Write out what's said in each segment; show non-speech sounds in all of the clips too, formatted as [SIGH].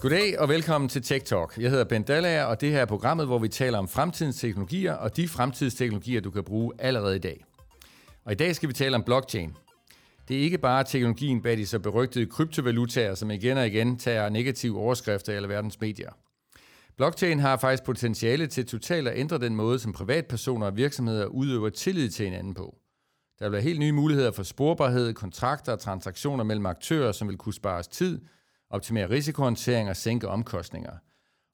Goddag og velkommen til Tech Talk. Jeg hedder Ben Dallager, og det her er programmet, hvor vi taler om fremtidens teknologier og de fremtidsteknologier, du kan bruge allerede i dag. Og i dag skal vi tale om blockchain. Det er ikke bare teknologien bag de så berygtede kryptovalutaer, som igen og igen tager negative overskrifter i alle verdens medier. Blockchain har faktisk potentiale til totalt at ændre den måde, som privatpersoner og virksomheder udøver tillid til hinanden på. Der bliver helt nye muligheder for sporbarhed, kontrakter og transaktioner mellem aktører, som vil kunne spares tid, optimere risikohåndtering og sænke omkostninger.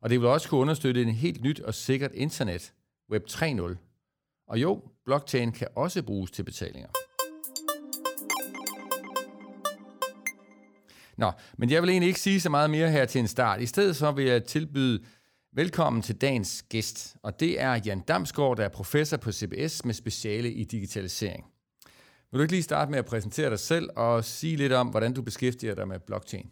Og det vil også kunne understøtte en helt nyt og sikkert internet, Web 3.0. Og jo, blockchain kan også bruges til betalinger. Nå, men jeg vil egentlig ikke sige så meget mere her til en start. I stedet så vil jeg tilbyde velkommen til dagens gæst, og det er Jan Damsgaard, der er professor på CBS med speciale i digitalisering. Vil du ikke lige starte med at præsentere dig selv og sige lidt om, hvordan du beskæftiger dig med blockchain?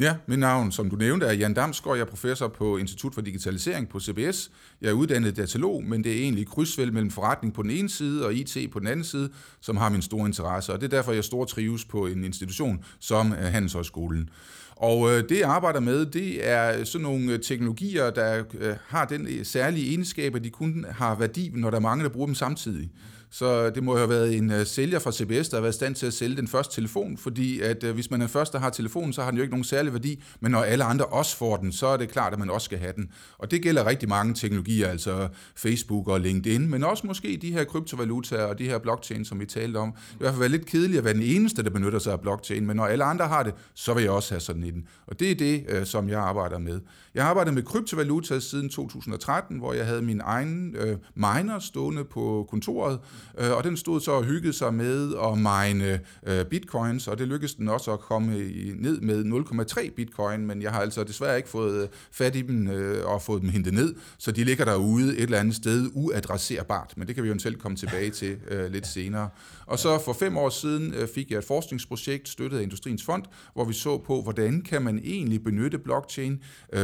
Ja, mit navn, som du nævnte, er Jan Damsgaard. Jeg er professor på Institut for Digitalisering på CBS. Jeg er uddannet datalog, men det er egentlig krydsfelt mellem forretning på den ene side og IT på den anden side, som har min store interesse. Og det er derfor, jeg stor trives på en institution som øh, Handelshøjskolen. Og øh, det, jeg arbejder med, det er sådan nogle øh, teknologier, der øh, har den øh, særlige egenskab, at de kun har værdi, når der er mange, der bruger dem samtidig. Så det må have været en uh, sælger fra CBS, der har været i stand til at sælge den første telefon, fordi at uh, hvis man er første der har telefonen, så har den jo ikke nogen særlig værdi, men når alle andre også får den, så er det klart, at man også skal have den. Og det gælder rigtig mange teknologier, altså Facebook og LinkedIn, men også måske de her kryptovalutaer og de her blockchain, som vi talte om. Det vil i hvert fald være lidt kedeligt at være den eneste, der benytter sig af blockchain, men når alle andre har det, så vil jeg også have sådan en. Og det er det, uh, som jeg arbejder med. Jeg har arbejdet med kryptovalutaer siden 2013, hvor jeg havde min egen uh, miner stående på kontoret, Øh, og den stod så og hyggede sig med at mine øh, bitcoins, og det lykkedes den også at komme ned med 0,3 bitcoin, men jeg har altså desværre ikke fået øh, fat i dem øh, og fået dem hentet ned, så de ligger derude et eller andet sted uadresserbart, men det kan vi jo selv komme tilbage til øh, lidt senere. Og så for fem år siden øh, fik jeg et forskningsprojekt støttet af Industriens Fond, hvor vi så på, hvordan kan man egentlig benytte blockchain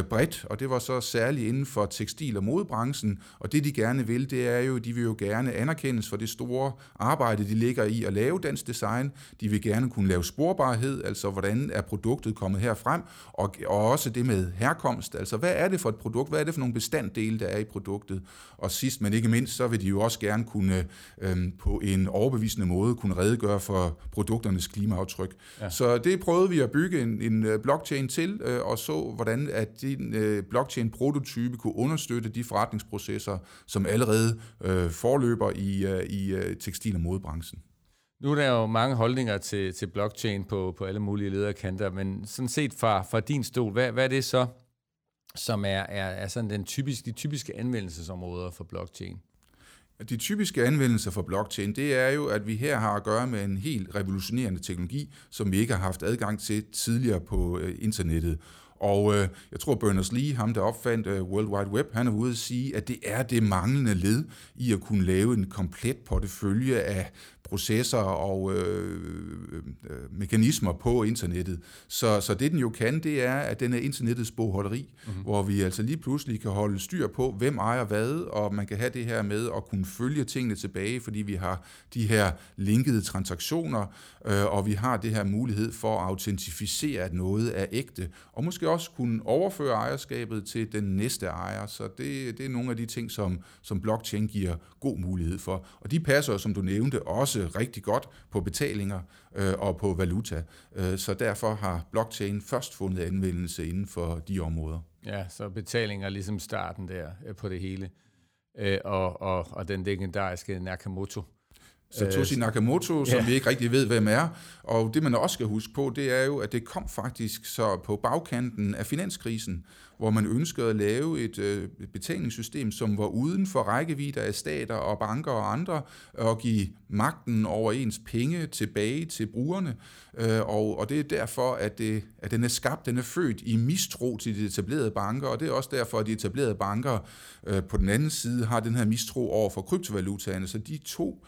bredt, og det var så særligt inden for tekstil- og modebranchen, og det de gerne vil, det er jo, de vil jo gerne anerkendes for det store arbejde, de ligger i at lave dansk design. De vil gerne kunne lave sporbarhed, altså hvordan er produktet kommet herfrem, og, og også det med herkomst, altså hvad er det for et produkt, hvad er det for nogle bestanddele, der er i produktet. Og sidst, men ikke mindst, så vil de jo også gerne kunne øhm, på en overbevisende måde kunne redegøre for produkternes klimaaftryk. Ja. Så det prøvede vi at bygge en, en øh, blockchain til, øh, og så hvordan at din øh, blockchain-prototype kunne understøtte de forretningsprocesser, som allerede øh, forløber i, øh, i øh, tekstil- og modebranchen. Nu er der jo mange holdninger til, til blockchain på, på alle mulige lederkanter, men sådan set fra, fra din stol, hvad, hvad er det så, som er, er, er sådan den typiske, de typiske anvendelsesområder for blockchain? De typiske anvendelser for blockchain, det er jo, at vi her har at gøre med en helt revolutionerende teknologi, som vi ikke har haft adgang til tidligere på øh, internettet. Og øh, jeg tror, Berners-Lee, ham der opfandt øh, World Wide Web, han er ude at sige, at det er det manglende led i at kunne lave en komplet portefølje af processer og øh, øh, mekanismer på internettet. Så, så det den jo kan, det er, at den er internettets bogholderi, mm-hmm. hvor vi altså lige pludselig kan holde styr på, hvem ejer hvad, og man kan have det her med at kunne følge tingene tilbage, fordi vi har de her linkede transaktioner, øh, og vi har det her mulighed for at autentificere, at noget er ægte, og måske også kunne overføre ejerskabet til den næste ejer. Så det, det er nogle af de ting, som, som blockchain giver god mulighed for. Og de passer, som du nævnte, også rigtig godt på betalinger øh, og på valuta. Øh, så derfor har blockchain først fundet anvendelse inden for de områder. Ja, så betalinger er ligesom starten der øh, på det hele. Øh, og, og, og den legendariske Nakamoto. Satoshi øh, Nakamoto, som ja. vi ikke rigtig ved, hvem er. Og det man også skal huske på, det er jo, at det kom faktisk så på bagkanten af finanskrisen, hvor man ønskede at lave et øh, betalingssystem, som var uden for rækkevidde af stater og banker og andre, og give magten over ens penge tilbage til brugerne. Øh, og, og det er derfor, at, det, at den er skabt, den er født i mistro til de etablerede banker, og det er også derfor, at de etablerede banker øh, på den anden side har den her mistro over for kryptovalutaerne. Så de to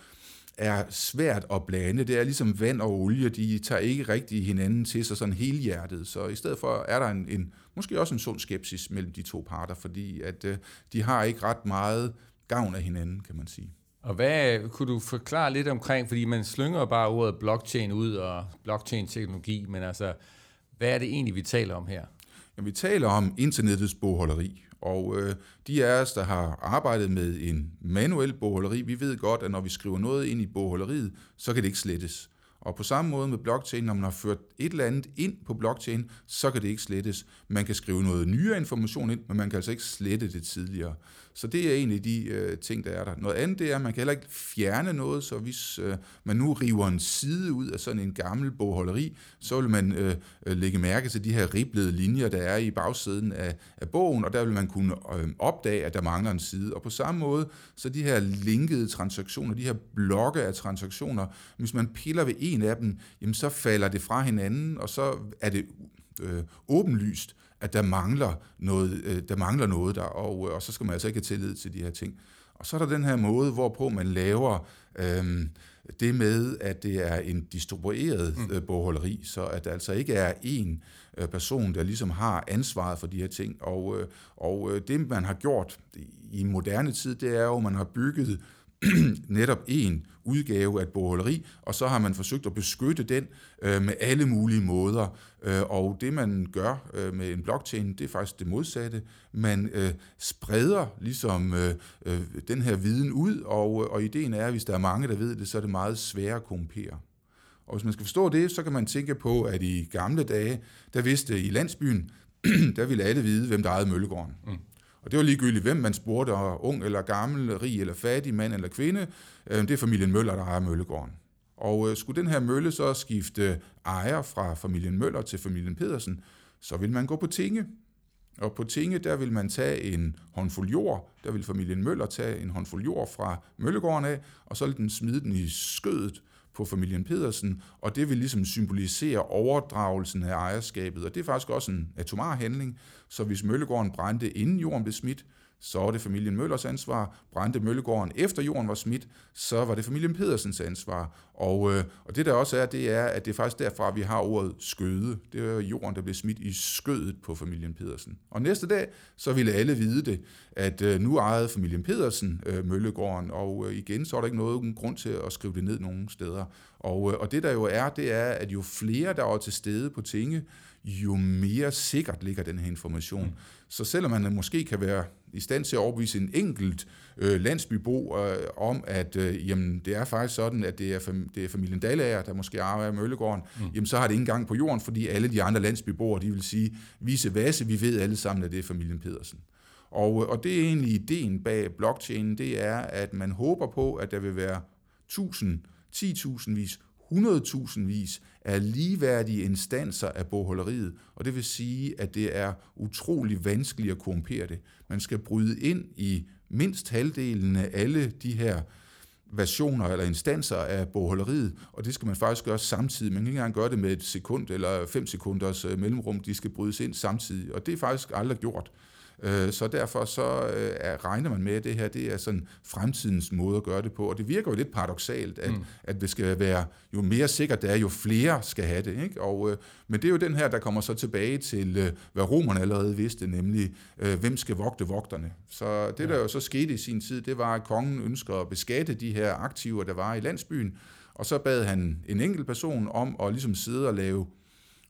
er svært at blande. Det er ligesom vand og olie, de tager ikke rigtig hinanden til sig sådan helhjertet. Så i stedet for er der en, en måske også en sund skepsis mellem de to parter, fordi at øh, de har ikke ret meget gavn af hinanden, kan man sige. Og hvad kunne du forklare lidt omkring, fordi man slynger bare ordet blockchain ud og blockchain-teknologi, men altså, hvad er det egentlig, vi taler om her? Men vi taler om internettets bogholderi, og øh, de af os, der har arbejdet med en manuel bogholderi, vi ved godt, at når vi skriver noget ind i bogholderiet, så kan det ikke slettes. Og på samme måde med blockchain, når man har ført et eller andet ind på blockchain, så kan det ikke slettes. Man kan skrive noget nyere information ind, men man kan altså ikke slette det tidligere. Så det er en af de øh, ting, der er der. Noget andet det er, at man kan heller ikke fjerne noget, så hvis øh, man nu river en side ud af sådan en gammel bogholderi, så vil man øh, øh, lægge mærke til de her riblede linjer, der er i bagsiden af, af bogen, og der vil man kunne øh, opdage, at der mangler en side. Og på samme måde, så de her linkede transaktioner, de her blokke af transaktioner, hvis man piller ved en af dem, jamen så falder det fra hinanden, og så er det øh, åbenlyst, at der mangler noget, øh, der, mangler noget der, og, øh, og så skal man altså ikke have tillid til de her ting. Og så er der den her måde, hvorpå man laver øh, det med, at det er en distribueret mm. øh, bogholderi, så at der altså ikke er en øh, person, der ligesom har ansvaret for de her ting. Og, øh, og det, man har gjort i moderne tid, det er jo, at man har bygget [CLEARS THROAT] netop en udgave af et bogholderi, og så har man forsøgt at beskytte den øh, med alle mulige måder. Øh, og det man gør øh, med en blockchain, det er faktisk det modsatte. Man øh, spreder ligesom øh, øh, den her viden ud, og, øh, og ideen er, at hvis der er mange, der ved det, så er det meget sværere at kompere. Og hvis man skal forstå det, så kan man tænke på, at i gamle dage, der vidste i landsbyen, [CLEARS THROAT] der ville alle vide, hvem der ejede Møllegården. Mm. Og det var ligegyldigt, hvem man spurgte, ung eller gammel, rig eller fattig, mand eller kvinde. Øh, det er familien Møller, der ejer Møllegården. Og øh, skulle den her mølle så skifte ejer fra familien Møller til familien Pedersen, så vil man gå på tinge. Og på tinge, der vil man tage en håndfuld jord, der vil familien Møller tage en håndfuld jord fra Møllegården af, og så vil den smide den i skødet på familien Pedersen, og det vil ligesom symbolisere overdragelsen af ejerskabet, og det er faktisk også en atomar handling, så hvis Møllegården brændte inden jorden blev smidt, så var det familien Møllers ansvar. Brændte Møllegården efter jorden var smidt, så var det familien Pedersens ansvar. Og, øh, og det der også er, det er, at det er faktisk derfra, vi har ordet skøde. Det er jorden, der blev smidt i skødet på familien Pedersen. Og næste dag, så ville alle vide det, at øh, nu ejede familien Pedersen øh, Møllegården, og øh, igen, så er der ikke noget grund til at skrive det ned nogen steder. Og, øh, og det der jo er, det er, at jo flere, der er til stede på tinge, jo mere sikkert ligger den her information. Mm. Så selvom man måske kan være i stand til at overbevise en enkelt øh, landsbybo øh, om, at øh, jamen, det er faktisk sådan, at det er, fam- det er familien Dalager, der måske i Møllegården, mm. jamen så har det ingen gang på jorden, fordi alle de andre landsbyboere, de vil sige, vise vasse, vi ved alle sammen, at det er familien Pedersen. Og, og det er egentlig ideen bag blockchain, det er, at man håber på, at der vil være tusind, 10.000 vis, 100.000 vis af ligeværdige instanser af bogholderiet, og det vil sige, at det er utrolig vanskeligt at korrumpere det. Man skal bryde ind i mindst halvdelen af alle de her versioner eller instanser af bogholderiet, og det skal man faktisk gøre samtidig. Man kan ikke engang gøre det med et sekund eller fem sekunders øh, mellemrum, de skal brydes ind samtidig, og det er faktisk aldrig gjort. Øh, så derfor så øh, regner man med, at det her det er sådan fremtidens måde at gøre det på. Og det virker jo lidt paradoxalt, at, mm. at det skal være, jo mere sikkert det er, jo flere skal have det. Ikke? Og, øh, men det er jo den her, der kommer så tilbage til, hvad romerne allerede vidste, nemlig, hvem skal vogte vogterne. Så det, der jo så skete i sin tid, det var, at kongen ønsker at beskatte de her aktiver, der var i landsbyen, og så bad han en enkelt person om at ligesom sidde og lave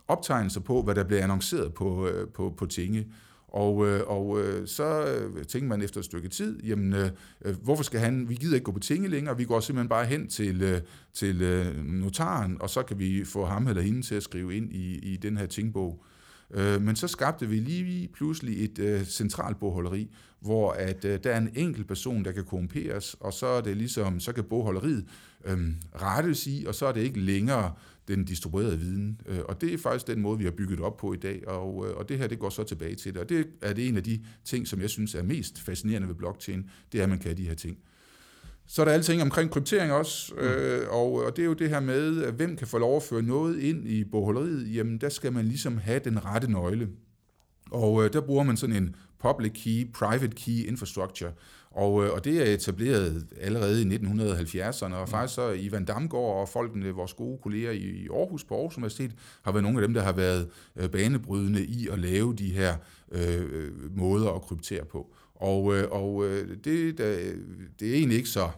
optegnelser på, hvad der blev annonceret på, på, på tinge. Og, øh, og øh, så øh, tænker man efter et stykke tid, jamen, øh, øh, hvorfor skal han, vi gider ikke gå på tinge længere, vi går simpelthen bare hen til, øh, til øh, notaren, og så kan vi få ham eller hende til at skrive ind i, i den her tingbog. Øh, men så skabte vi lige pludselig et øh, centralt bogholderi, hvor at øh, der er en enkelt person, der kan korrumperes, og så er det ligesom, så kan bogholderiet øh, rettes i, og så er det ikke længere den distribuerede viden. Øh, og det er faktisk den måde, vi har bygget op på i dag, og, øh, og det her det går så tilbage til det. Og det er det en af de ting, som jeg synes er mest fascinerende ved blockchain, det er, at man kan de her ting. Så er der alting omkring kryptering også, mm. øh, og, og det er jo det her med, at hvem kan få lov at føre noget ind i bogholderiet, jamen der skal man ligesom have den rette nøgle. Og øh, der bruger man sådan en public key, private key infrastructure, og, øh, og det er etableret allerede i 1970'erne, og faktisk så Ivan Damgaard og folkene, vores gode kolleger i Aarhus på Aarhus Universitet, har været nogle af dem, der har været øh, banebrydende i at lave de her øh, øh måder at kryptere på. Og, øh, og øh, det, det er egentlig ikke så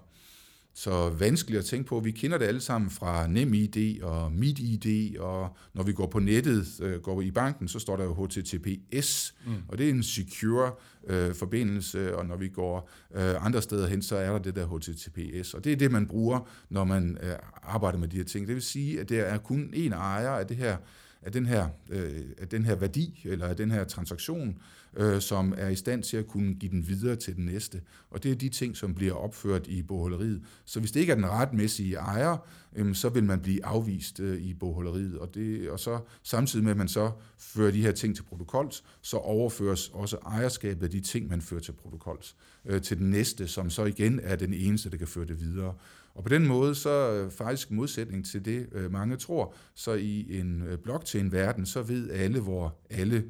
så vanskeligt at tænke på. Vi kender det alle sammen fra NemID og MitID, og når vi går på nettet, øh, går i banken, så står der jo HTTPS, mm. og det er en secure øh, forbindelse, og når vi går øh, andre steder hen, så er der det der HTTPS, og det er det, man bruger, når man øh, arbejder med de her ting. Det vil sige, at der er kun en ejer af det her af den her, øh, af den her værdi, eller af den her transaktion, øh, som er i stand til at kunne give den videre til den næste. Og det er de ting, som bliver opført i bogholderiet. Så hvis det ikke er den retmæssige ejer, øh, så vil man blive afvist øh, i bogholderiet. Og, det, og så samtidig med, at man så fører de her ting til protokols, så overføres også ejerskabet af de ting, man fører til protokols, øh, til den næste, som så igen er den eneste, der kan føre det videre. Og på den måde, så øh, faktisk modsætning til det, øh, mange tror, så i en øh, blockchain-verden, så ved alle, hvor alle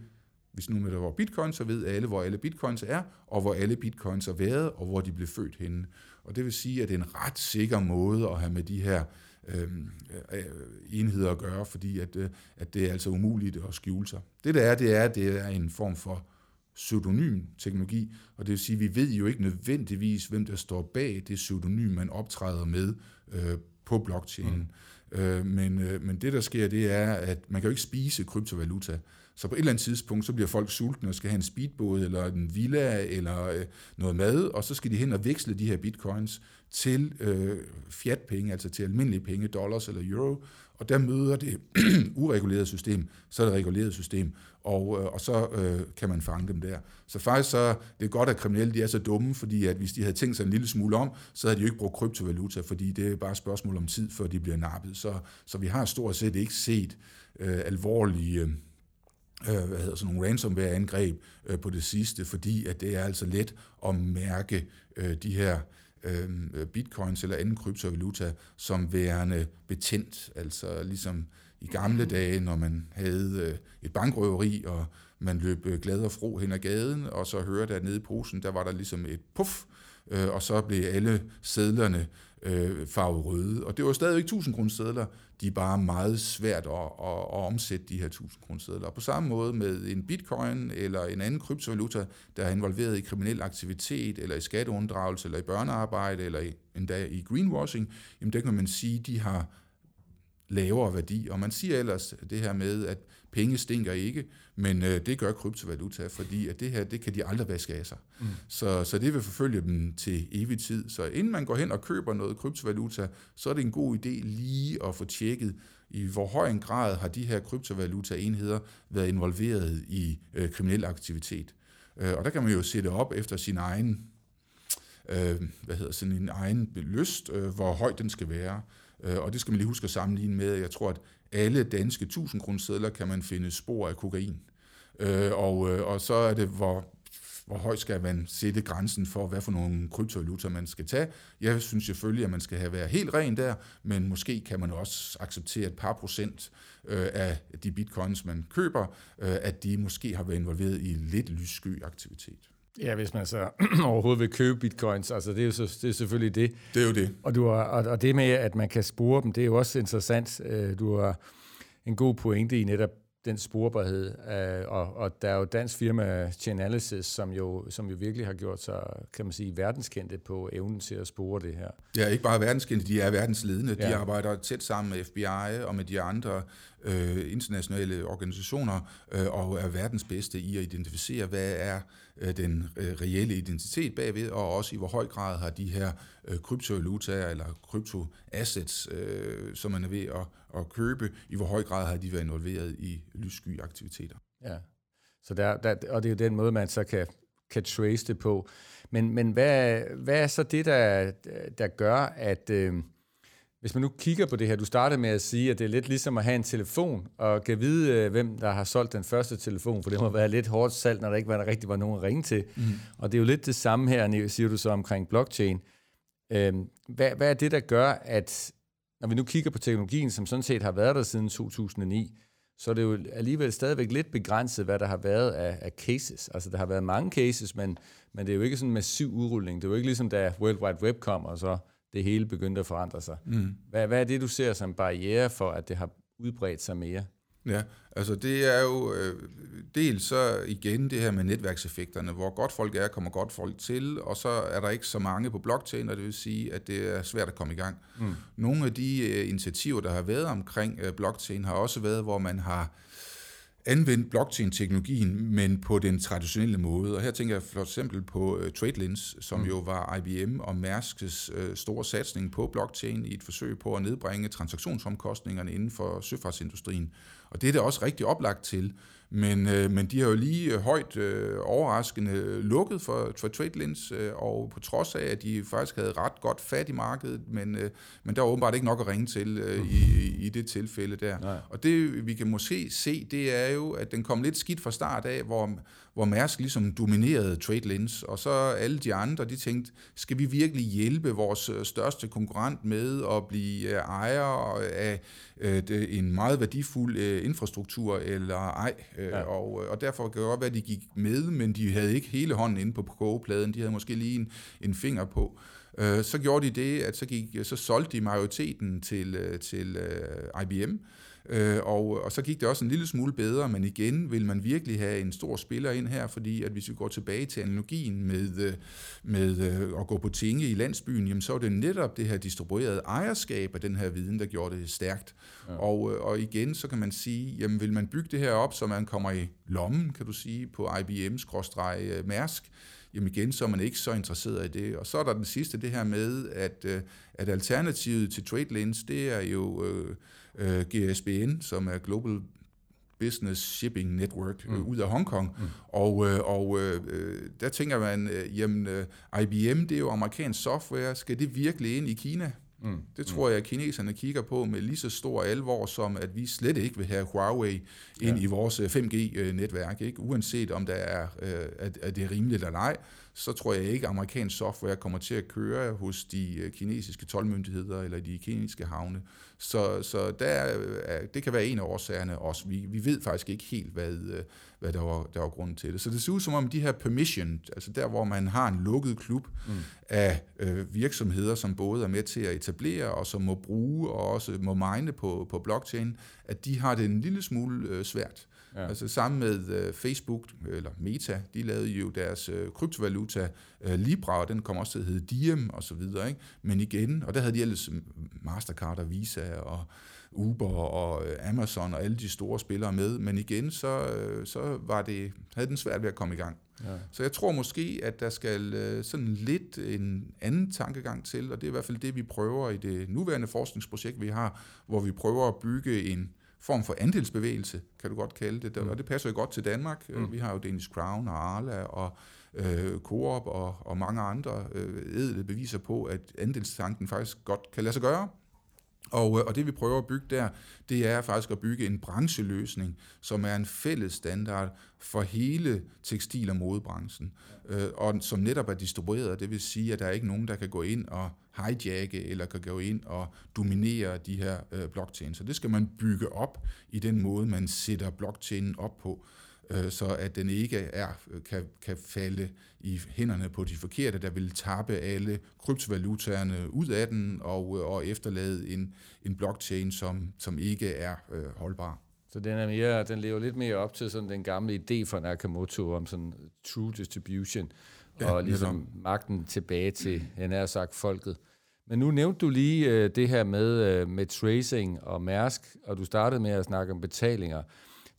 hvis nu med der var bitcoin, så ved alle, hvor alle bitcoins er, og hvor alle bitcoins er været, og hvor de blev født henne. Og det vil sige, at det er en ret sikker måde at have med de her øhm, øh, enheder at gøre, fordi at, øh, at det er altså umuligt at skjule sig. Det der er, det er, det er en form for pseudonym teknologi, og det vil sige, at vi ved jo ikke nødvendigvis, hvem der står bag det pseudonym, man optræder med øh, på blockchainen. Mm. Øh, men, øh, men det, der sker, det er, at man kan jo ikke spise kryptovaluta. Så på et eller andet tidspunkt, så bliver folk sultne og skal have en speedbåd, eller en villa, eller øh, noget mad, og så skal de hen og veksle de her bitcoins til øh, fiat-penge, altså til almindelige penge, dollars eller euro, og der møder det [CLEARS THROAT] uregulerede system, så er det regulerede system, og, øh, og så øh, kan man fange dem der. Så faktisk så det er godt, at kriminelle de er så dumme, fordi at hvis de havde tænkt sig en lille smule om, så havde de jo ikke brugt kryptovaluta, fordi det er bare et spørgsmål om tid, før de bliver nappet. Så, så vi har stort set ikke set øh, alvorlige øh, øh, hvad hedder sådan nogle ransomware-angreb øh, på det sidste, fordi at det er altså let at mærke øh, de her øh, bitcoins eller anden kryptovaluta som værende betændt. Altså ligesom i gamle dage, når man havde øh, et bankrøveri, og man løb øh, glad og fro hen ad gaden, og så hørte at nede i posen, der var der ligesom et puff, øh, og så blev alle sædlerne øh, farvet røde. Og det var stadigvæk 1000 kroner de er bare meget svært at, at, at omsætte de her 1000 kroner. Og på samme måde med en bitcoin eller en anden kryptovaluta, der er involveret i kriminel aktivitet, eller i skatteunddragelse, eller i børnearbejde, eller endda i greenwashing, jamen der kan man sige, de har lavere værdi. Og man siger ellers det her med, at penge stinker ikke, men øh, det gør kryptovaluta, fordi at det her, det kan de aldrig vaske af sig. Mm. Så, så det vil forfølge dem til evig tid. Så inden man går hen og køber noget kryptovaluta, så er det en god idé lige at få tjekket, i hvor høj en grad har de her kryptovaluta-enheder været involveret i øh, kriminel aktivitet. Øh, og der kan man jo sætte op efter sin egen øh, hvad hedder sådan en egen lyst, øh, hvor høj den skal være. Øh, og det skal man lige huske at sammenligne med, jeg tror, at alle danske 1000 kroner kan man finde spor af kokain. Øh, og, øh, og så er det, hvor, hvor højt skal man sætte grænsen for, hvad for nogle kryptovaluta man skal tage. Jeg synes selvfølgelig, at man skal have været helt ren der, men måske kan man også acceptere et par procent øh, af de bitcoins, man køber, øh, at de måske har været involveret i lidt lyssky aktivitet. Ja, hvis man så [CLEARS THROAT] overhovedet vil købe bitcoins, altså det er jo så, det er selvfølgelig det. Det er jo det. Og, du har, og, og det med, at man kan spore dem, det er jo også interessant. Øh, du har en god pointe i netop den sporbarhed, øh, og, og der er jo dansk firma Chainalysis, som jo, som jo virkelig har gjort sig, kan man sige, verdenskendte på evnen til at spore det her. Ja, ikke bare verdenskendte, de er verdensledende. Ja. De arbejder tæt sammen med FBI og med de andre øh, internationale organisationer, øh, og er verdens bedste i at identificere, hvad er øh, den øh, reelle identitet bagved, og også i hvor høj grad har de her øh, kryptovalutaer eller kryptoassets, øh, som man er ved at, at købe, i hvor høj grad har de været involveret i lyssky aktiviteter. Ja, så der, der, og det er jo den måde, man så kan, kan trace det på. Men, men hvad, hvad er så det, der, der gør, at... Øh, hvis man nu kigger på det her, du startede med at sige, at det er lidt ligesom at have en telefon, og kan vide, øh, hvem der har solgt den første telefon, for det må være lidt hårdt salg, når der ikke var, der rigtig var nogen at ringe til. Mm. Og det er jo lidt det samme her, siger du så omkring blockchain. Øhm, hvad, hvad er det, der gør, at når vi nu kigger på teknologien, som sådan set har været der siden 2009, så er det jo alligevel stadigvæk lidt begrænset, hvad der har været af, af cases. Altså, der har været mange cases, men, men det er jo ikke sådan en massiv udrulning. Det er jo ikke ligesom, da World Wide Web kom, og så det hele begyndte at forandre sig. Mm. Hvad, hvad er det, du ser som barriere for, at det har udbredt sig mere? Ja, altså det er jo øh, dels så igen det her med netværkseffekterne, hvor godt folk er, kommer godt folk til, og så er der ikke så mange på blockchain, og det vil sige, at det er svært at komme i gang. Mm. Nogle af de øh, initiativer, der har været omkring øh, blockchain, har også været, hvor man har anvendt blockchain-teknologien, men på den traditionelle måde. Og her tænker jeg for eksempel på uh, TradeLens, som mm. jo var IBM og Mærskes uh, store satsning på blockchain i et forsøg på at nedbringe transaktionsomkostningerne inden for søfartsindustrien. Og det er det også rigtig oplagt til. Men, øh, men de har jo lige øh, højt øh, overraskende lukket for, for TradeLens, øh, og på trods af, at de faktisk havde ret godt fat i markedet, men, øh, men der var åbenbart ikke nok at ringe til øh, i, i det tilfælde der. Nej. Og det vi kan måske se, det er jo, at den kom lidt skidt fra start af, hvor, hvor Mærsk ligesom dominerede TradeLens, og så alle de andre, de tænkte, skal vi virkelig hjælpe vores øh, største konkurrent med at blive øh, ejer af øh, en meget værdifuld infrastruktur, eller ej? Ja. Og, og derfor kan det godt være, at de gik med, men de havde ikke hele hånden inde på kogepladen, de havde måske lige en, en finger på. Så gjorde de det, at så, gik, så solgte de majoriteten til, til IBM, Øh, og, og så gik det også en lille smule bedre, men igen vil man virkelig have en stor spiller ind her, fordi at hvis vi går tilbage til analogien med, øh, med øh, at gå på tinge i landsbyen, jamen så er det netop det her distribuerede ejerskab af den her viden, der gjorde det stærkt. Ja. Og, øh, og igen, så kan man sige, jamen vil man bygge det her op, så man kommer i lommen, kan du sige, på IBM-Mærsk, jamen igen, så er man ikke så interesseret i det. Og så er der den sidste, det her med, at, at alternativet til TradeLens, det er jo øh, øh, GSBN, som er Global Business Shipping Network øh, mm. ud af Hongkong. Mm. Og, øh, og øh, der tænker man, øh, jamen øh, IBM, det er jo amerikansk software, skal det virkelig ind i Kina? Mm. Det tror jeg, at kineserne kigger på med lige så stor alvor, som at vi slet ikke vil have Huawei ind ja. i vores 5G-netværk. Øh, ikke? Uanset om der er, øh, er det rimeligt eller ej, så tror jeg ikke, at amerikansk software kommer til at køre hos de øh, kinesiske tolvmyndigheder eller de kinesiske havne. Så, så der, det kan være en af årsagerne også. Vi, vi ved faktisk ikke helt, hvad, hvad der, var, der var grunden til det. Så det ser ud som om de her permission, altså der, hvor man har en lukket klub mm. af øh, virksomheder, som både er med til at etablere og som må bruge og også må mine på, på blockchain, at de har det en lille smule øh, svært. Ja. Altså sammen med uh, Facebook, eller Meta, de lavede jo deres uh, kryptovaluta uh, Libra, og den kom også til at hedde Diem og så videre. Ikke? Men igen, og der havde de ellers Mastercard og Visa og Uber og Amazon og alle de store spillere med, men igen, så, så var det, havde den svært ved at komme i gang. Ja. Så jeg tror måske, at der skal sådan lidt en anden tankegang til, og det er i hvert fald det, vi prøver i det nuværende forskningsprojekt, vi har, hvor vi prøver at bygge en form for andelsbevægelse, kan du godt kalde det, mm. og det passer jo godt til Danmark. Mm. Vi har jo Danish Crown og Arla og øh, Coop og, og mange andre øh, edle beviser på, at andelstanken faktisk godt kan lade sig gøre. Og, øh, og det vi prøver at bygge der, det er faktisk at bygge en brancheløsning, som er en fælles standard for hele tekstil- og modebranchen, øh, og som netop er distribueret. Det vil sige, at der er ikke nogen, der kan gå ind og hijacke eller kan gå ind og dominere de her øh, blockchains. Så det skal man bygge op i den måde, man sætter blockchainen op på øh, så at den ikke er, kan, kan falde i hænderne på de forkerte, der vil tappe alle kryptovalutaerne ud af den og, og efterlade en, en blockchain, som, som ikke er øh, holdbar. Så den, er mere, den lever lidt mere op til sådan den gamle idé fra Nakamoto om sådan true distribution, ja, og ligesom netop. magten tilbage til, han har sagt, folket. Men nu nævnte du lige øh, det her med, øh, med tracing og Mærsk, og du startede med at snakke om betalinger.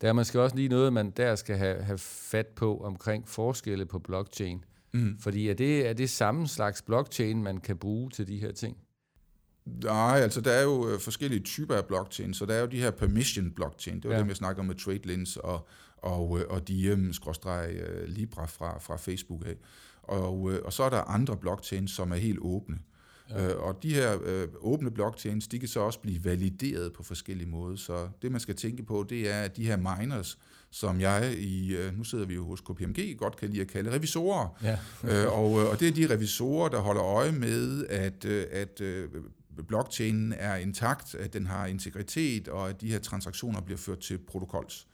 Der er måske også lige noget, man der skal have, have fat på omkring forskelle på blockchain. Mm. Fordi er det, er det samme slags blockchain, man kan bruge til de her ting? Nej, altså der er jo øh, forskellige typer af blockchain, så der er jo de her permission blockchain, det var ja. det, jeg snakker om med TradeLens og, og, øh, og Diem-Libra øh, fra, fra Facebook af. Og, og så er der andre blockchains, som er helt åbne. Ja. Øh, og de her øh, åbne blockchains, de kan så også blive valideret på forskellige måder. Så det, man skal tænke på, det er, at de her miners, som jeg i, øh, nu sidder vi jo hos KPMG, godt kan lide at kalde revisorer. Ja. øh, og, og det er de revisorer, der holder øje med, at, øh, at øh, blockchainen er intakt, at den har integritet, og at de her transaktioner bliver ført til protokols.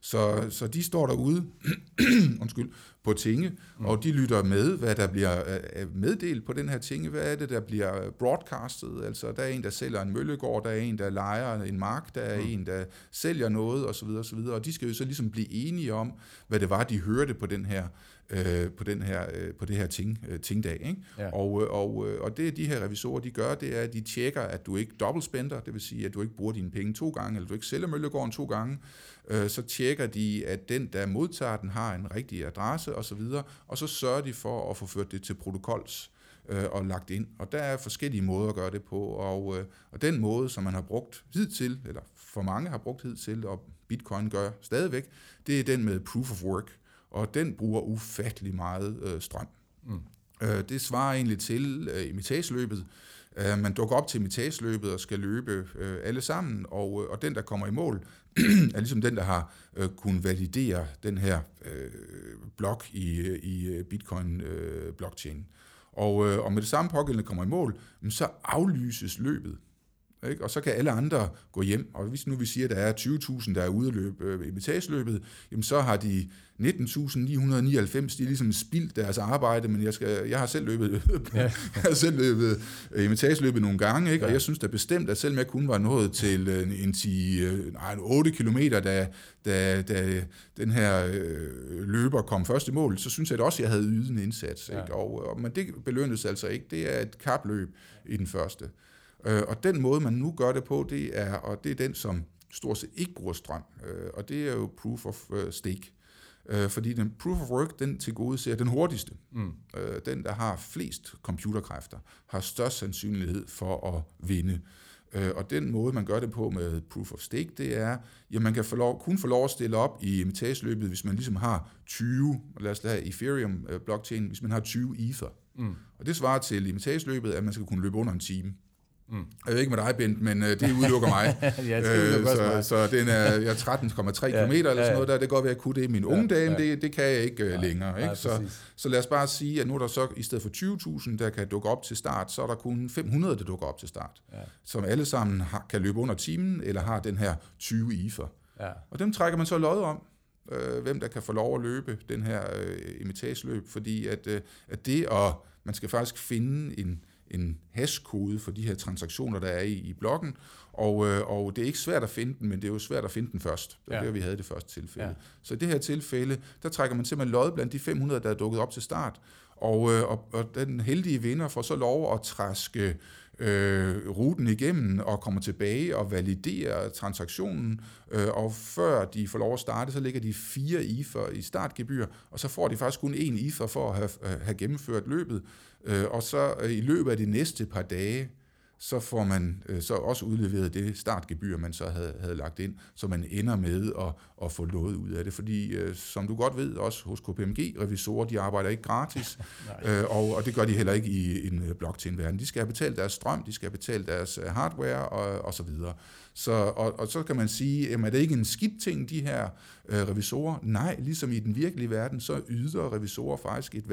Så, så de står derude [CLEARS THROAT] undskyld, på tinge, mm. og de lytter med, hvad der bliver meddelt på den her tinge. Hvad er det, der bliver broadcastet? Altså, der er en, der sælger en møllegård, der er en, der leger en mark, der er mm. en, der sælger noget, osv. osv. Og de skal jo så ligesom blive enige om, hvad det var, de hørte på den her øh, på, den her, øh, på det her ting, øh, tingdag. Ikke? Ja. Og, øh, og, øh, og det de her revisorer, de gør, det er, at de tjekker, at du ikke dobbeltspender, det vil sige, at du ikke bruger dine penge to gange, eller du ikke sælger møllegården to gange, øh, så tjekker de, at den, der modtager den, har en rigtig adresse osv., og så sørger de for at få ført det til protokols øh, og lagt ind. Og der er forskellige måder at gøre det på, og, øh, og den måde, som man har brugt hidtil, eller for mange har brugt hidtil, og Bitcoin gør stadigvæk, det er den med proof of work og den bruger ufattelig meget øh, strøm. Mm. Øh, det svarer egentlig til øh, imitageløbet. Øh, man dukker op til imitageløbet og skal løbe øh, alle sammen, og, øh, og den, der kommer i mål, [CLEARS THROAT] er ligesom den, der har øh, kunnet validere den her øh, blok i, i Bitcoin-blockchain. Øh, og, øh, og med det samme pågældende kommer i mål, så aflyses løbet. Ikke? Og så kan alle andre gå hjem. Og hvis nu vi siger, at der er 20.000, der er ude at løbe øh, imitageløbet, jamen så har de 19.999, de er ligesom spildt deres arbejde, men jeg, skal, jeg har selv løbet, [LAUGHS] ja. jeg har selv løbet øh, imitageløbet nogle gange, ikke? og jeg synes da bestemt, at selvom jeg kun var nået til øh, en, 10, øh, nej, 8 kilometer, da, da, da den her øh, løber kom først i mål, så synes jeg at også, at jeg havde ydet en indsats. Ikke? Ja. Og, og, men det belønnes altså ikke. Det er et kapløb i den første. Øh, og den måde, man nu gør det på, det er, og det er den, som stort set ikke bruger strøm, øh, og det er jo proof of øh, stake. Øh, fordi den proof of work, den til gode ser den hurtigste. Mm. Øh, den, der har flest computerkræfter, har størst sandsynlighed for at vinde. Øh, og den måde, man gør det på med proof of stake, det er, at man kan få lov, kun få lov at stille op i imitageløbet, hvis man ligesom har 20, lad os lade Ethereum øh, blockchain, hvis man har 20 ether. Mm. Og det svarer til imitageløbet, at man skal kunne løbe under en time. Mm. Jeg ved ikke med dig, Bent, men uh, det udelukker mig. [LAUGHS] ja, det øh, så, så den er, jeg er 13,3 ja, km eller sådan noget der. Det godt være, at kunne det i min ja, unge dage, ja. det, det kan jeg ikke uh, længere. Ikke? så, så lad os bare sige, at nu er der så i stedet for 20.000, der kan dukke op til start, så er der kun 500, der dukker op til start. Ja. Som alle sammen har, kan løbe under timen, eller har den her 20 IFER. Ja. Og dem trækker man så lod om øh, hvem der kan få lov at løbe den her øh, imitageløb, fordi at, øh, at det, og man skal faktisk finde en, en hashkode for de her transaktioner, der er i, i blokken, og, øh, og det er ikke svært at finde den, men det er jo svært at finde den først. Det var ja. der, vi havde det første tilfælde. Ja. Så i det her tilfælde, der trækker man simpelthen lod blandt de 500, der er dukket op til start, og, øh, og, og den heldige vinder får så lov at træske øh, ruten igennem og kommer tilbage og validerer transaktionen, øh, og før de får lov at starte, så ligger de fire IFER i startgebyr, og så får de faktisk kun én IFA for at have, øh, have gennemført løbet, øh, og så øh, i løbet af de næste par dage, så får man øh, så også udleveret det startgebyr, man så havde, havde lagt ind, så man ender med at, at få noget ud af det. Fordi, øh, som du godt ved, også hos KPMG, revisorer, de arbejder ikke gratis, [LAUGHS] øh, og, og det gør de heller ikke i en øh, blockchain-verden. De skal have betalt deres strøm, de skal have betalt deres øh, hardware og, og så videre. Så, og, og så kan man sige, jamen, er det ikke en skidt ting, de her øh, revisorer? Nej, ligesom i den virkelige verden, så yder revisorer faktisk et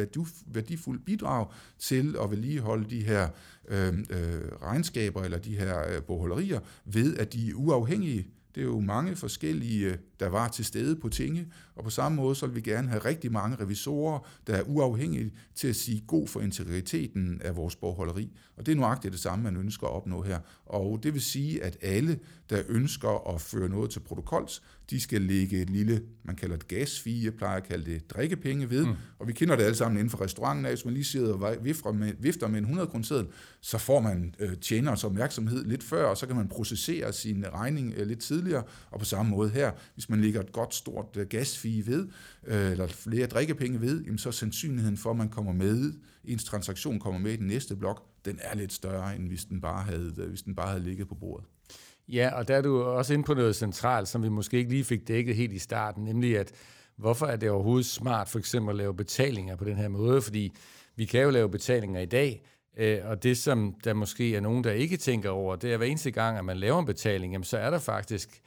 værdifuldt bidrag til at vedligeholde de her øh, øh, regnskaber eller de her øh, bogholderier ved, at de er uafhængige det er jo mange forskellige, øh, der var til stede på tinge, og på samme måde så vil vi gerne have rigtig mange revisorer, der er uafhængige til at sige god for integriteten af vores borgholderi. Og det er nuagtigt det samme, man ønsker at opnå her. Og det vil sige, at alle, der ønsker at føre noget til protokols, de skal lægge et lille, man kalder det gasfie, jeg plejer at kalde det drikkepenge ved, mm. og vi kender det alle sammen inden for restauranten, hvis man lige sidder og vifter med, vifter med en 100 kroner så får man øh, tjeners opmærksomhed lidt før, og så kan man processere sin regning øh, lidt tidligere, og på samme måde her, hvis man lægger et godt stort øh, gasfie ved, øh, eller flere drikkepenge ved, jamen, så er sandsynligheden for, at man kommer med, ens transaktion kommer med i den næste blok, den er lidt større, end hvis den bare havde, øh, hvis den bare havde ligget på bordet. Ja, og der er du også inde på noget centralt, som vi måske ikke lige fik dækket helt i starten, nemlig at hvorfor er det overhovedet smart for eksempel at lave betalinger på den her måde, fordi vi kan jo lave betalinger i dag, øh, og det som der måske er nogen, der ikke tænker over, det er, at hver eneste gang, at man laver en betaling, jamen, så er der faktisk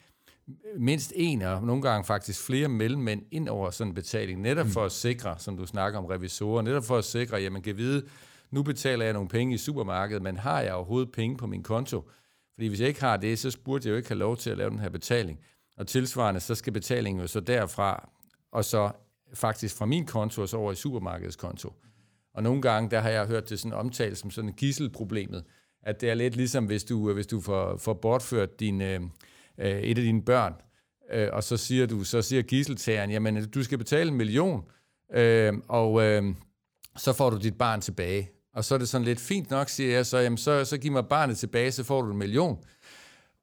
mindst en, og nogle gange faktisk flere mellemmænd ind over sådan en betaling, netop for at sikre, som du snakker om revisorer, netop for at sikre, at man kan vide, nu betaler jeg nogle penge i supermarkedet, men har jeg overhovedet penge på min konto? Fordi hvis jeg ikke har det, så burde jeg jo ikke have lov til at lave den her betaling. Og tilsvarende, så skal betalingen jo så derfra, og så faktisk fra min konto, og så over i supermarkedets konto. Og nogle gange, der har jeg hørt det sådan omtalt som sådan gisselproblemet, at det er lidt ligesom, hvis du, øh, hvis du får, får bortført din, øh, øh, et af dine børn, øh, og så siger du, så siger gisseltageren, jamen du skal betale en million, øh, og øh, så får du dit barn tilbage. Og så er det sådan lidt fint nok, siger jeg, så, jamen, så, så giv mig barnet tilbage, så får du en million.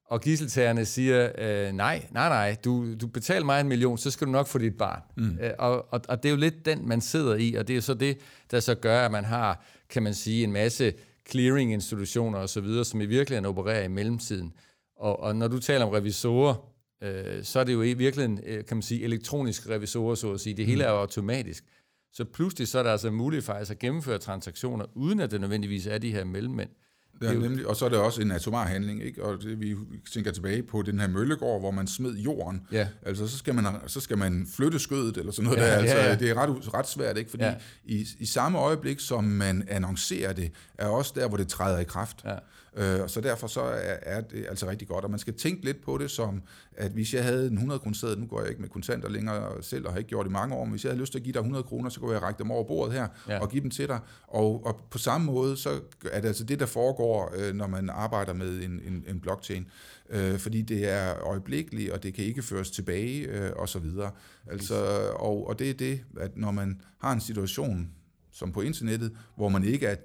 Og gisseltagerne siger, øh, nej, nej, nej, du, du betaler mig en million, så skal du nok få dit barn. Mm. Øh, og, og, og det er jo lidt den, man sidder i, og det er så det, der så gør, at man har, kan man sige, en masse clearing-institutioner osv., som i virkeligheden opererer i mellemtiden. Og, og når du taler om revisorer, øh, så er det jo i virkeligheden, øh, kan man sige, elektroniske revisorer, så at sige. Det hele er jo automatisk. Så pludselig så er der altså muligt faktisk at gennemføre transaktioner, uden at det nødvendigvis er de her mellemmænd. Ja, nemlig, og så er det også en atomar handling, ikke? og det, vi tænker tilbage på den her møllegård, hvor man smed jorden. Ja. Altså, så skal, man, så skal man flytte skødet, eller sådan noget ja, der. Altså, ja, ja. Det er ret, ret svært, ikke? fordi ja. i, i samme øjeblik, som man annoncerer det, er også der, hvor det træder i kraft. Ja. Øh, så derfor så er, er det altså rigtig godt, og man skal tænke lidt på det som, at hvis jeg havde en 100 kroner nu går jeg ikke med kontanter længere selv, og har ikke gjort det i mange år, men hvis jeg havde lyst til at give dig 100 kroner, så kunne jeg række dem over bordet her, ja. og give dem til dig, og, og på samme måde, så er det altså det, der foregår, øh, når man arbejder med en, en, en blockchain, øh, fordi det er øjeblikkeligt, og det kan ikke føres tilbage, øh, og så videre. Altså, og, og det er det, at når man har en situation, som på internettet, hvor man ikke er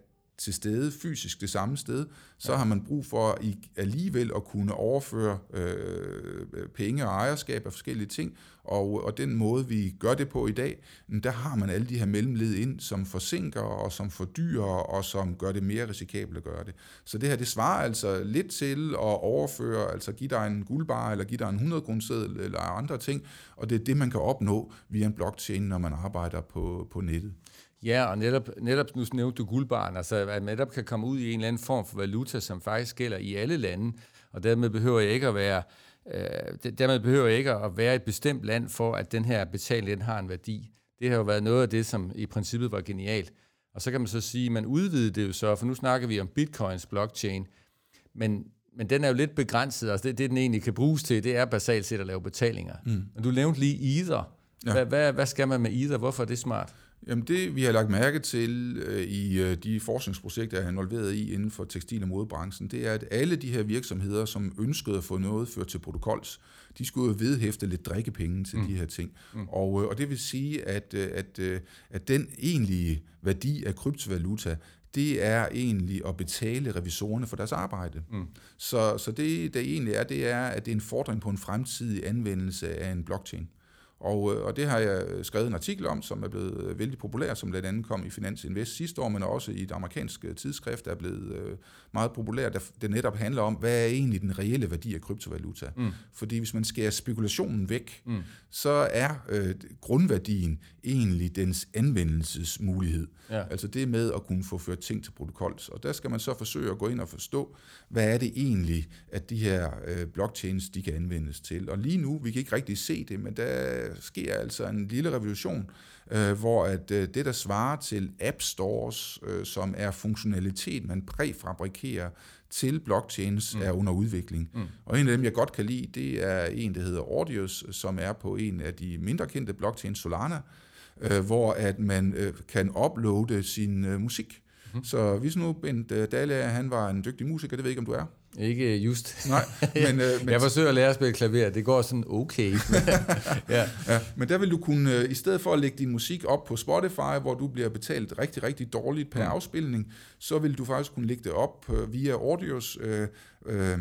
til stede fysisk det samme sted, så ja. har man brug for i, alligevel at kunne overføre øh, penge og ejerskab af forskellige ting, og, og den måde, vi gør det på i dag, der har man alle de her mellemled ind, som forsinker og som fordyrer og som gør det mere risikabelt at gøre det. Så det her, det svarer altså lidt til at overføre, altså give dig en guldbar eller give dig en 100 grundseddel eller andre ting, og det er det, man kan opnå via en blockchain, når man arbejder på, på nettet. Ja, og netop, netop nu nævnte du guldbarn, altså at man netop kan komme ud i en eller anden form for valuta, som faktisk gælder i alle lande, og dermed behøver jeg ikke at være øh, dermed behøver jeg ikke at være et bestemt land for, at den her betaling den har en værdi. Det har jo været noget af det, som i princippet var genialt. Og så kan man så sige, at man udvidede det jo så, for nu snakker vi om bitcoins blockchain, men, men den er jo lidt begrænset, altså det, det den egentlig kan bruges til, det er basalt set at lave betalinger. Mm. Men du nævnte lige Ether. Ja. Hvad, hvad, hvad skal man med Ether? Hvorfor er det smart? Jamen det, vi har lagt mærke til øh, i øh, de forskningsprojekter, jeg er involveret i inden for tekstil- og modebranchen, det er, at alle de her virksomheder, som ønskede at få noget ført til protokols, de skulle jo vedhæfte lidt drikkepenge til mm. de her ting. Mm. Og, øh, og det vil sige, at, øh, at, øh, at den egentlige værdi af kryptovaluta, det er egentlig at betale revisorerne for deres arbejde. Mm. Så, så det, det egentlig er, det er, at det er en fordring på en fremtidig anvendelse af en blockchain. Og, øh, og det har jeg skrevet en artikel om, som er blevet øh, vældig populær, som blandt andet kom i Finans Invest sidste år, men også i et amerikansk øh, tidsskrift, der er blevet meget populær, der det netop handler om, hvad er egentlig den reelle værdi af kryptovaluta. Mm. Fordi hvis man skærer spekulationen væk, mm. så er øh, grundværdien egentlig dens anvendelsesmulighed. Ja. Altså det med at kunne få ført ting til protokols. Og der skal man så forsøge at gå ind og forstå, hvad er det egentlig, at de her øh, blockchains, de kan anvendes til. Og lige nu, vi kan ikke rigtig se det, men der sker altså en lille revolution, øh, hvor at øh, det, der svarer til app stores, øh, som er funktionalitet, man præfabrikerer til blockchains, mm. er under udvikling. Mm. Og en af dem, jeg godt kan lide, det er en, der hedder Audius, som er på en af de mindre kendte blockchains, Solana, øh, hvor at man øh, kan uploade sin øh, musik. Mm. Så hvis nu Bent øh, Dahle, han var en dygtig musiker, det ved jeg ikke, om du er. Ikke just. Nej, [LAUGHS] men, øh, men... Jeg forsøger at lære at spille klaver, det går sådan okay. [LAUGHS] ja. [LAUGHS] ja. Men der vil du kunne, øh, i stedet for at lægge din musik op på Spotify, hvor du bliver betalt rigtig, rigtig dårligt per mm. afspilning, så vil du faktisk kunne lægge det op øh, via Audios, øh, øh,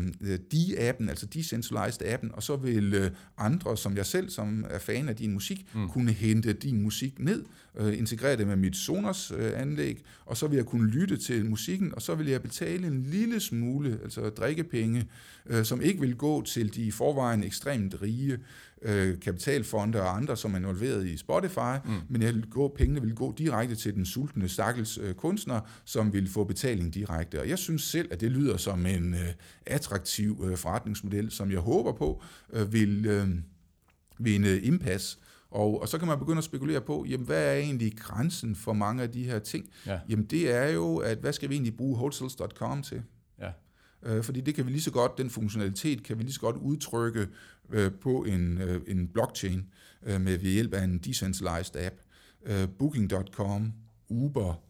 D-appen, altså Decentralized-appen, og så vil øh, andre, som jeg selv, som er fan af din musik, mm. kunne hente din musik ned, øh, integrere det med mit Sonos-anlæg, øh, og så vil jeg kunne lytte til musikken, og så vil jeg betale en lille smule, altså drikkepenge, øh, som ikke vil gå til de i forvejen ekstremt rige øh, kapitalfonde og andre, som er involveret i Spotify, mm. men jeg vil gå, pengene vil gå direkte til den sultne stakkels øh, kunstner, som vil få betaling direkte. Og jeg synes selv, at det lyder som en øh, attraktiv øh, forretningsmodel, som jeg håber på øh, vil øh, vinde indpas. Og, og så kan man begynde at spekulere på, jamen hvad er egentlig grænsen for mange af de her ting? Ja. Jamen det er jo, at hvad skal vi egentlig bruge hotels.com til? Ja øh, fordi det kan vi lige så godt, den funktionalitet kan vi lige så godt udtrykke øh, på en, øh, en blockchain øh, med ved hjælp af en decentralized app. Øh, Booking.com, Uber,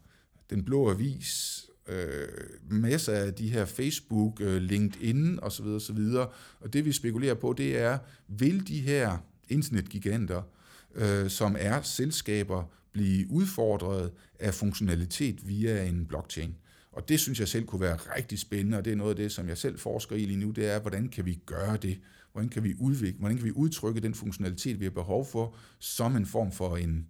Den Blå Avis, øh, masser af de her Facebook, øh, LinkedIn osv. osv. Og det vi spekulerer på, det er, vil de her internetgiganter, øh, som er selskaber, blive udfordret af funktionalitet via en blockchain? Og det synes jeg selv kunne være rigtig spændende, og det er noget af det, som jeg selv forsker i lige nu, det er, hvordan kan vi gøre det? Hvordan kan vi udvikle, hvordan kan vi udtrykke den funktionalitet, vi har behov for, som en form for en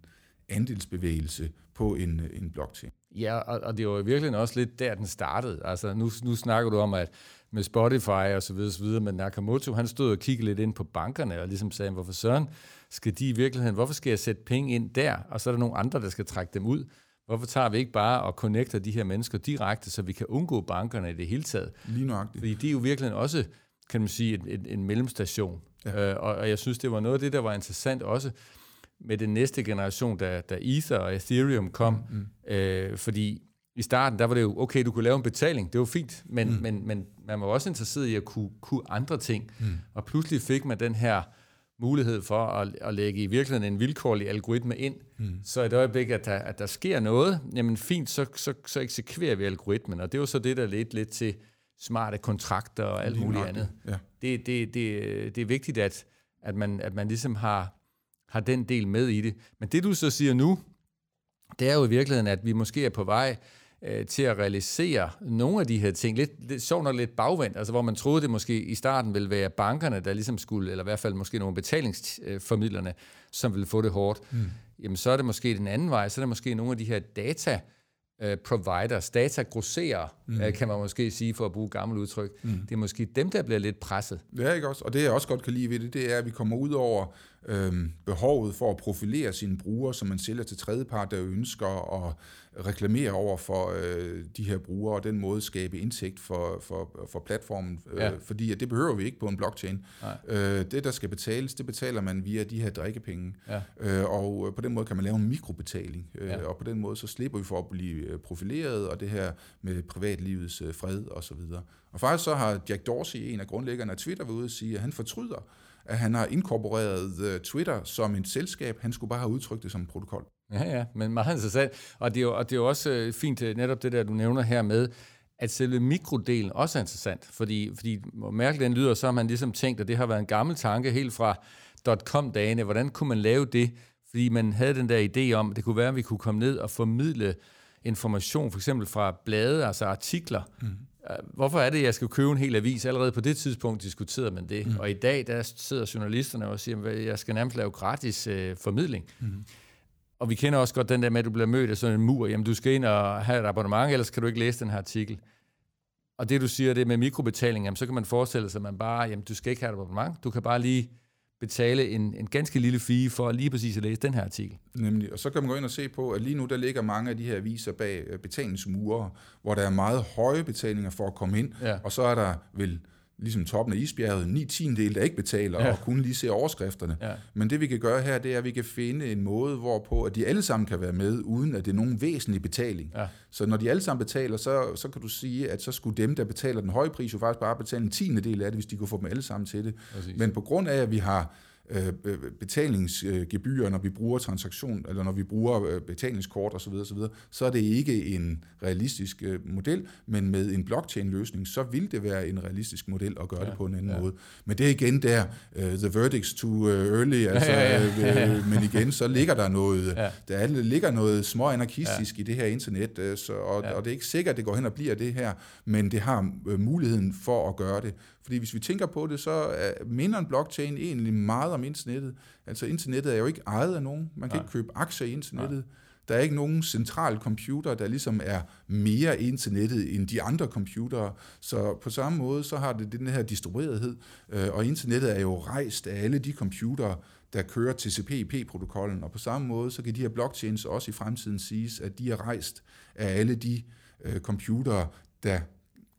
andelsbevægelse på en, en blockchain? Ja, og, og det var virkelig også lidt der, den startede. Altså, nu, nu snakker du om, at med Spotify og så videre, så videre, men Nakamoto, han stod og kiggede lidt ind på bankerne, og ligesom sagde, hvorfor søren skal de i virkeligheden, hvorfor skal jeg sætte penge ind der, og så er der nogle andre, der skal trække dem ud. Hvorfor tager vi ikke bare og connecter de her mennesker direkte, så vi kan undgå bankerne i det hele taget? Lige nøjagtigt. Fordi de er jo virkelig også, kan man sige, en, en, en mellemstation. Ja. Øh, og, og jeg synes, det var noget af det, der var interessant også med den næste generation, da, da Ether og Ethereum kom. Mm, mm. Øh, fordi i starten, der var det jo, okay, du kunne lave en betaling, det var fint, men, mm. men, men man var også interesseret i at kunne, kunne andre ting. Mm. Og pludselig fik man den her mulighed for at, at lægge i virkeligheden en vilkårlig algoritme ind, mm. så i et øjeblik, at der, at der sker noget, jamen fint, så, så, så eksekverer vi algoritmen, og det var så det, der ledte lidt til smarte kontrakter og alt muligt andet. Ja. Det, det, det, det er vigtigt, at, at, man, at man ligesom har, har den del med i det. Men det, du så siger nu, det er jo i virkeligheden, at vi måske er på vej øh, til at realisere nogle af de her ting. Lidt, lidt sjovt nok lidt bagvendt, altså hvor man troede, det måske i starten ville være bankerne, der ligesom skulle, eller i hvert fald måske nogle betalingsformidlerne, som ville få det hårdt. Mm. Jamen så er det måske den anden vej, så er det måske nogle af de her data øh, providers, datagrosserer, mm. Øh, kan man måske sige, for at bruge gammelt udtryk. Mm. Det er måske dem, der bliver lidt presset. Ja, ikke også? Og det jeg også godt kan lide ved det, det er, at vi kommer ud over øhm, behovet for at profilere sine brugere, som man sælger til tredjepart, der ønsker at reklamere over for øh, de her brugere, og den måde skabe indtægt for, for, for platformen, øh, ja. fordi at det behøver vi ikke på en blockchain. Øh, det, der skal betales, det betaler man via de her drikkepenge, ja. øh, og på den måde kan man lave en mikrobetaling, øh, ja. og på den måde så slipper vi for at blive øh, profileret, og det her med privatlivets øh, fred og så videre. Og faktisk så har Jack Dorsey, en af grundlæggerne af Twitter, været ude og sige, at han fortryder, at han har inkorporeret øh, Twitter som et selskab. Han skulle bare have udtrykt det som en protokol. Ja, ja, men meget interessant. Og det er jo, og det er jo også øh, fint, øh, netop det der, du nævner her med, at selve mikrodelen også er interessant, fordi, fordi mærkeligt den lyder, så har man ligesom tænkt, at det har været en gammel tanke helt fra .com-dagene, hvordan kunne man lave det, fordi man havde den der idé om, at det kunne være, at vi kunne komme ned og formidle information, for eksempel fra blade, altså artikler. Mm. Hvorfor er det, at jeg skal købe en hel avis? Allerede på det tidspunkt diskuterede man det. Mm. Og i dag, der sidder journalisterne og siger, at jeg skal nærmest lave gratis øh, formidling. Mm. Og vi kender også godt den der med, at du bliver mødt af sådan en mur. Jamen, du skal ind og have et abonnement, ellers kan du ikke læse den her artikel. Og det, du siger, det med mikrobetaling, jamen, så kan man forestille sig, at man bare, jamen, du skal ikke have et abonnement. Du kan bare lige betale en, en ganske lille fee for lige præcis at læse den her artikel. Nemlig, og så kan man gå ind og se på, at lige nu der ligger mange af de her aviser bag øh, betalingsmure, hvor der er meget høje betalinger for at komme ind, ja. og så er der vel ligesom toppen af isbjerget, 9 tiendel, der ikke betaler, ja. og kun lige ser overskrifterne. Ja. Men det vi kan gøre her, det er, at vi kan finde en måde, hvorpå at de alle sammen kan være med, uden at det er nogen væsentlig betaling. Ja. Så når de alle sammen betaler, så, så kan du sige, at så skulle dem, der betaler den høje pris, jo faktisk bare betale en tiende del af det, hvis de kunne få dem alle sammen til det. Præcis. Men på grund af, at vi har Øh, betalingsgebyr, når vi bruger transaktion, eller når vi bruger øh, betalingskort osv., osv., så er det ikke en realistisk øh, model, men med en blockchain-løsning, så vil det være en realistisk model at gøre ja, det på en anden ja. måde. Men det er igen der, uh, the verdict's too early, altså, ja, ja, ja. Uh, men igen, så ligger der noget, ja. der ligger noget små anarkistisk ja. i det her internet, så, og, ja. og det er ikke sikkert, at det går hen og bliver det her, men det har muligheden for at gøre det. Fordi hvis vi tænker på det, så minder en blockchain egentlig meget om internettet. Altså internettet er jo ikke ejet af nogen. Man kan Nej. ikke købe aktier i internettet. Nej. Der er ikke nogen central computer, der ligesom er mere internettet end de andre computere. Så på samme måde, så har det den her distribuerethed, øh, og internettet er jo rejst af alle de computere, der kører TCP/IP-protokollen, og på samme måde, så kan de her blockchains også i fremtiden siges, at de er rejst af alle de øh, computere, der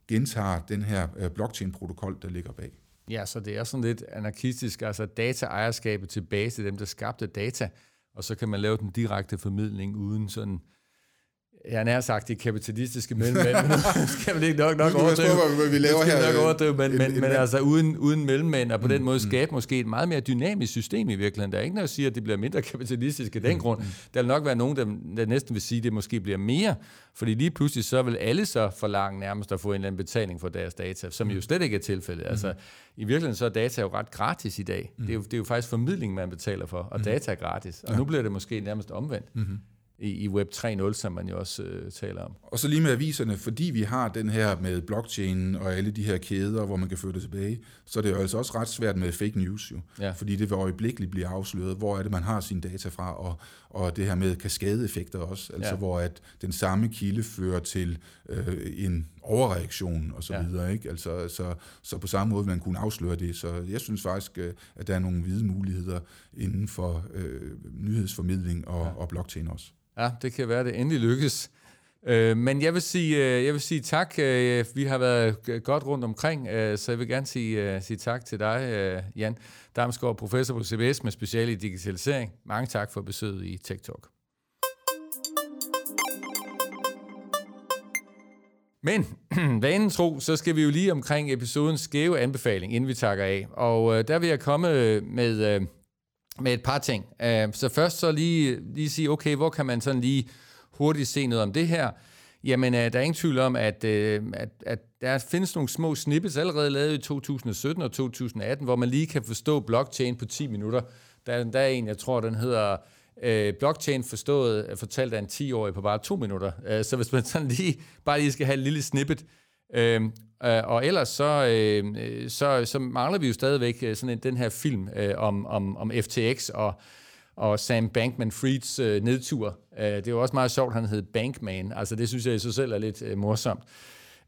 gentager den her øh, blockchain-protokol, der ligger bag. Ja, så det er sådan lidt anarkistisk, altså dataejerskabet tilbage til dem, der skabte data, og så kan man lave den direkte formidling uden sådan jeg har sagt, de kapitalistiske mellemmænd, [LAUGHS] nu skal man ikke nok, nok overdrive. Hvad vi laver her. Nok overdrive, men, en, men, en, men altså uden, uden mellemmænd, og på mm, den måde mm. skabe måske et meget mere dynamisk system i virkeligheden. Der er ikke noget at sige, at det bliver mindre kapitalistisk af den mm, grund. Mm. Der vil nok være nogen, der, der næsten vil sige, at det måske bliver mere, fordi lige pludselig så vil alle så forlange nærmest at få en eller anden betaling for deres data, som jo mm. slet ikke er tilfældet. Altså, mm. I virkeligheden så er data jo ret gratis i dag. Mm. Det, er jo, det er jo faktisk formidling, man betaler for, og mm. data er gratis. Og ja. nu bliver det måske nærmest omvendt. Mm-hmm i, i Web 3.0, som man jo også øh, taler om. Og så lige med aviserne, fordi vi har den her med blockchain og alle de her kæder, hvor man kan føre det tilbage, så er det jo altså også ret svært med fake news jo. Ja. Fordi det vil øjeblikkeligt blive afsløret, hvor er det, man har sine data fra, og, og det her med kaskadeeffekter også, altså ja. hvor at den samme kilde fører til øh, en overreaktion og så ja. videre, ikke? Altså, så, så på samme måde vil man kunne afsløre det, så jeg synes faktisk, øh, at der er nogle hvide muligheder inden for øh, nyhedsformidling og, ja. og blockchain også. Ja, det kan være, det endelig lykkes. Øh, men jeg vil sige, øh, jeg vil sige tak. Øh, vi har været godt rundt omkring, øh, så jeg vil gerne sige, sige tak til dig, Jan Damsgaard, professor på CBS med speciale i digitalisering. Mange tak for besøget i Tech Talk. Men [CLEARS THROAT] vanen tro, så skal vi jo lige omkring episodens skæve anbefaling, inden vi takker af. Og der vil jeg komme med med et par ting. Uh, så først så lige, lige sige, okay, hvor kan man sådan lige hurtigt se noget om det her? Jamen, øh, der er ingen tvivl om, at, øh, at, at der findes nogle små snippets allerede lavet i 2017 og 2018, hvor man lige kan forstå blockchain på 10 minutter. Der, der er en, jeg tror, den hedder uh, blockchain forstået, fortalt af en 10-årig på bare to minutter. Så hvis man sådan lige, bare lige skal have et lille snippet, Øhm, øh, og ellers så, øhm, øh, så, så mangler vi jo stadigvæk øh, sådan en, den her film øh, om, om, om FTX og, og Sam Bankman-Frieds øh, nedtur. Øh, det er jo også meget sjovt, han hed Bankman. Altså det synes jeg i sig selv er lidt øh, morsomt.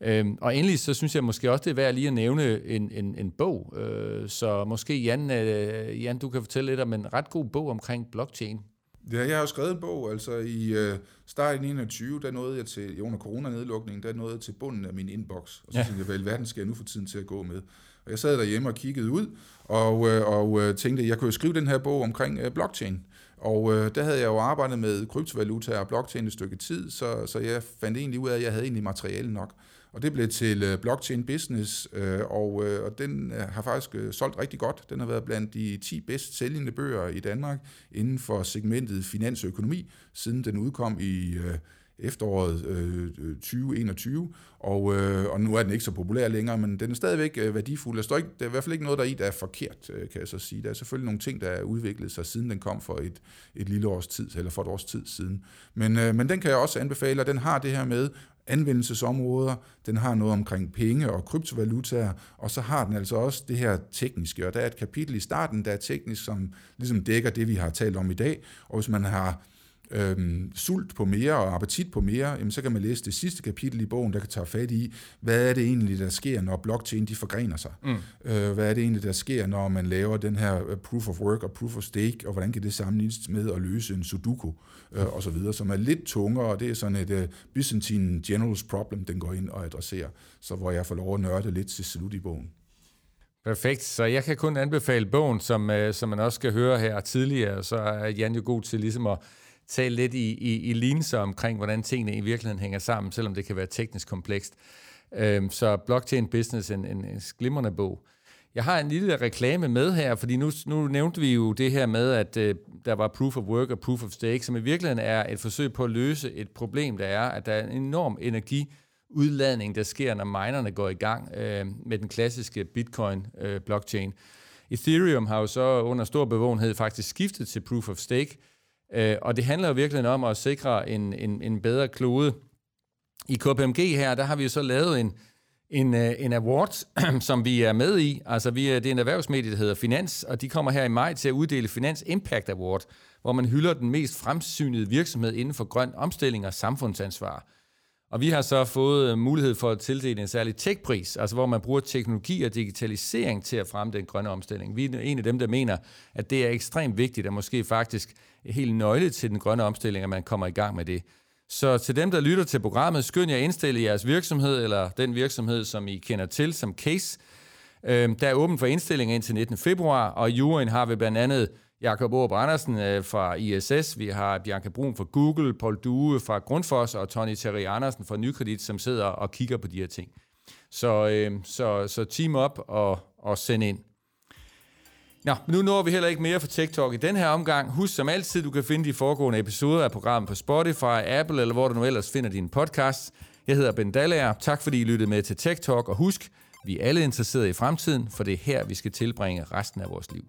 Øhm, og endelig så synes jeg måske også, det er værd lige at nævne en, en, en bog. Øh, så måske Jan, øh, Jan, du kan fortælle lidt om en ret god bog omkring blockchain. Ja, jeg har jo skrevet en bog, altså i øh, starten af 21, der nåede jeg til, under coronanedlukningen, der nåede jeg til bunden af min inbox. Og så ja. tænkte jeg, hvad i verden skal jeg nu få tiden til at gå med? Og jeg sad derhjemme og kiggede ud, og, øh, og øh, tænkte, at jeg kunne jo skrive den her bog omkring øh, blockchain. Og øh, der havde jeg jo arbejdet med kryptovaluta og blockchain et stykke tid, så, så jeg fandt egentlig ud af, at jeg havde egentlig materiale nok. Og det blev til øh, Blockchain Business, øh, og, øh, og den har faktisk solgt rigtig godt. Den har været blandt de 10 bedst sælgende bøger i Danmark inden for segmentet finans og økonomi, siden den udkom i efteråret øh, øh 2021. Og, øh, og nu er den ikke så populær længere, men den er stadigvæk øh, værdifuld. Der, står ikke, der er i hvert fald ikke noget der i, der er forkert, øh, kan jeg så sige. Der er selvfølgelig nogle ting, der er udviklet sig, siden den kom for et, et lille års tid, eller for et års tid siden. Men, øh, men den kan jeg også anbefale, og den har det her med anvendelsesområder, den har noget omkring penge og kryptovalutaer, og så har den altså også det her tekniske, og der er et kapitel i starten, der er teknisk, som ligesom dækker det, vi har talt om i dag, og hvis man har øhm, sult på mere og appetit på mere, jamen, så kan man læse det sidste kapitel i bogen, der kan tage fat i, hvad er det egentlig, der sker, når blockchain de forgrener sig? Mm. Øh, hvad er det egentlig, der sker, når man laver den her øh, proof of work og proof of stake, og hvordan kan det sammenlignes med at løse en sudoku, øh, og så videre, som er lidt tungere, og det er sådan et uh, Byzantine Generals Problem, den går ind og adresserer, så hvor jeg får lov at nørde lidt til slut i bogen. Perfekt, så jeg kan kun anbefale bogen, som, uh, som man også skal høre her tidligere, så er Jan jo god til ligesom at tale lidt i, i, i linser omkring, hvordan tingene i virkeligheden hænger sammen, selvom det kan være teknisk komplekst. Øhm, så Blockchain Business, en, en, en glimrende bog. Jeg har en lille reklame med her, fordi nu, nu nævnte vi jo det her med, at øh, der var proof of work og proof of stake, som i virkeligheden er et forsøg på at løse et problem, der er, at der er en enorm energiudladning, der sker, når minerne går i gang øh, med den klassiske Bitcoin-blockchain. Øh, Ethereum har jo så under stor bevågenhed faktisk skiftet til proof of stake, Øh, og det handler jo virkelig om at sikre en, en, en bedre klode. I KPMG her, der har vi jo så lavet en, en, øh, en award, [CLEARS THROAT] som vi er med i. Altså, vi er, det er en erhvervsmedie, der hedder Finans, og de kommer her i maj til at uddele Finans Impact Award, hvor man hylder den mest fremsynede virksomhed inden for grøn omstilling og samfundsansvar. Og vi har så fået øh, mulighed for at tildele en særlig techpris, altså hvor man bruger teknologi og digitalisering til at fremme den grønne omstilling. Vi er en af dem, der mener, at det er ekstremt vigtigt, og måske faktisk helt nøgle til den grønne omstilling, at man kommer i gang med det. Så til dem, der lytter til programmet, skynd jer indstille jeres virksomhed, eller den virksomhed, som I kender til som case. Øhm, der er åben for indstillinger indtil 19. februar, og juryen har vi blandt andet Jakob Aarup Andersen øh, fra ISS, vi har Bianca Brun fra Google, Paul Due fra Grundfos og Tony Terry Andersen fra Nykredit, som sidder og kigger på de her ting. Så, øh, så, så team op og, og send ind. Nå, nu når vi heller ikke mere for Tech Talk i den her omgang. Husk som altid, du kan finde de foregående episoder af programmet på Spotify, Apple eller hvor du nu ellers finder dine podcasts. Jeg hedder Ben Dallager. Tak fordi I lyttede med til Tech Talk, og husk, vi er alle interesserede i fremtiden, for det er her, vi skal tilbringe resten af vores liv.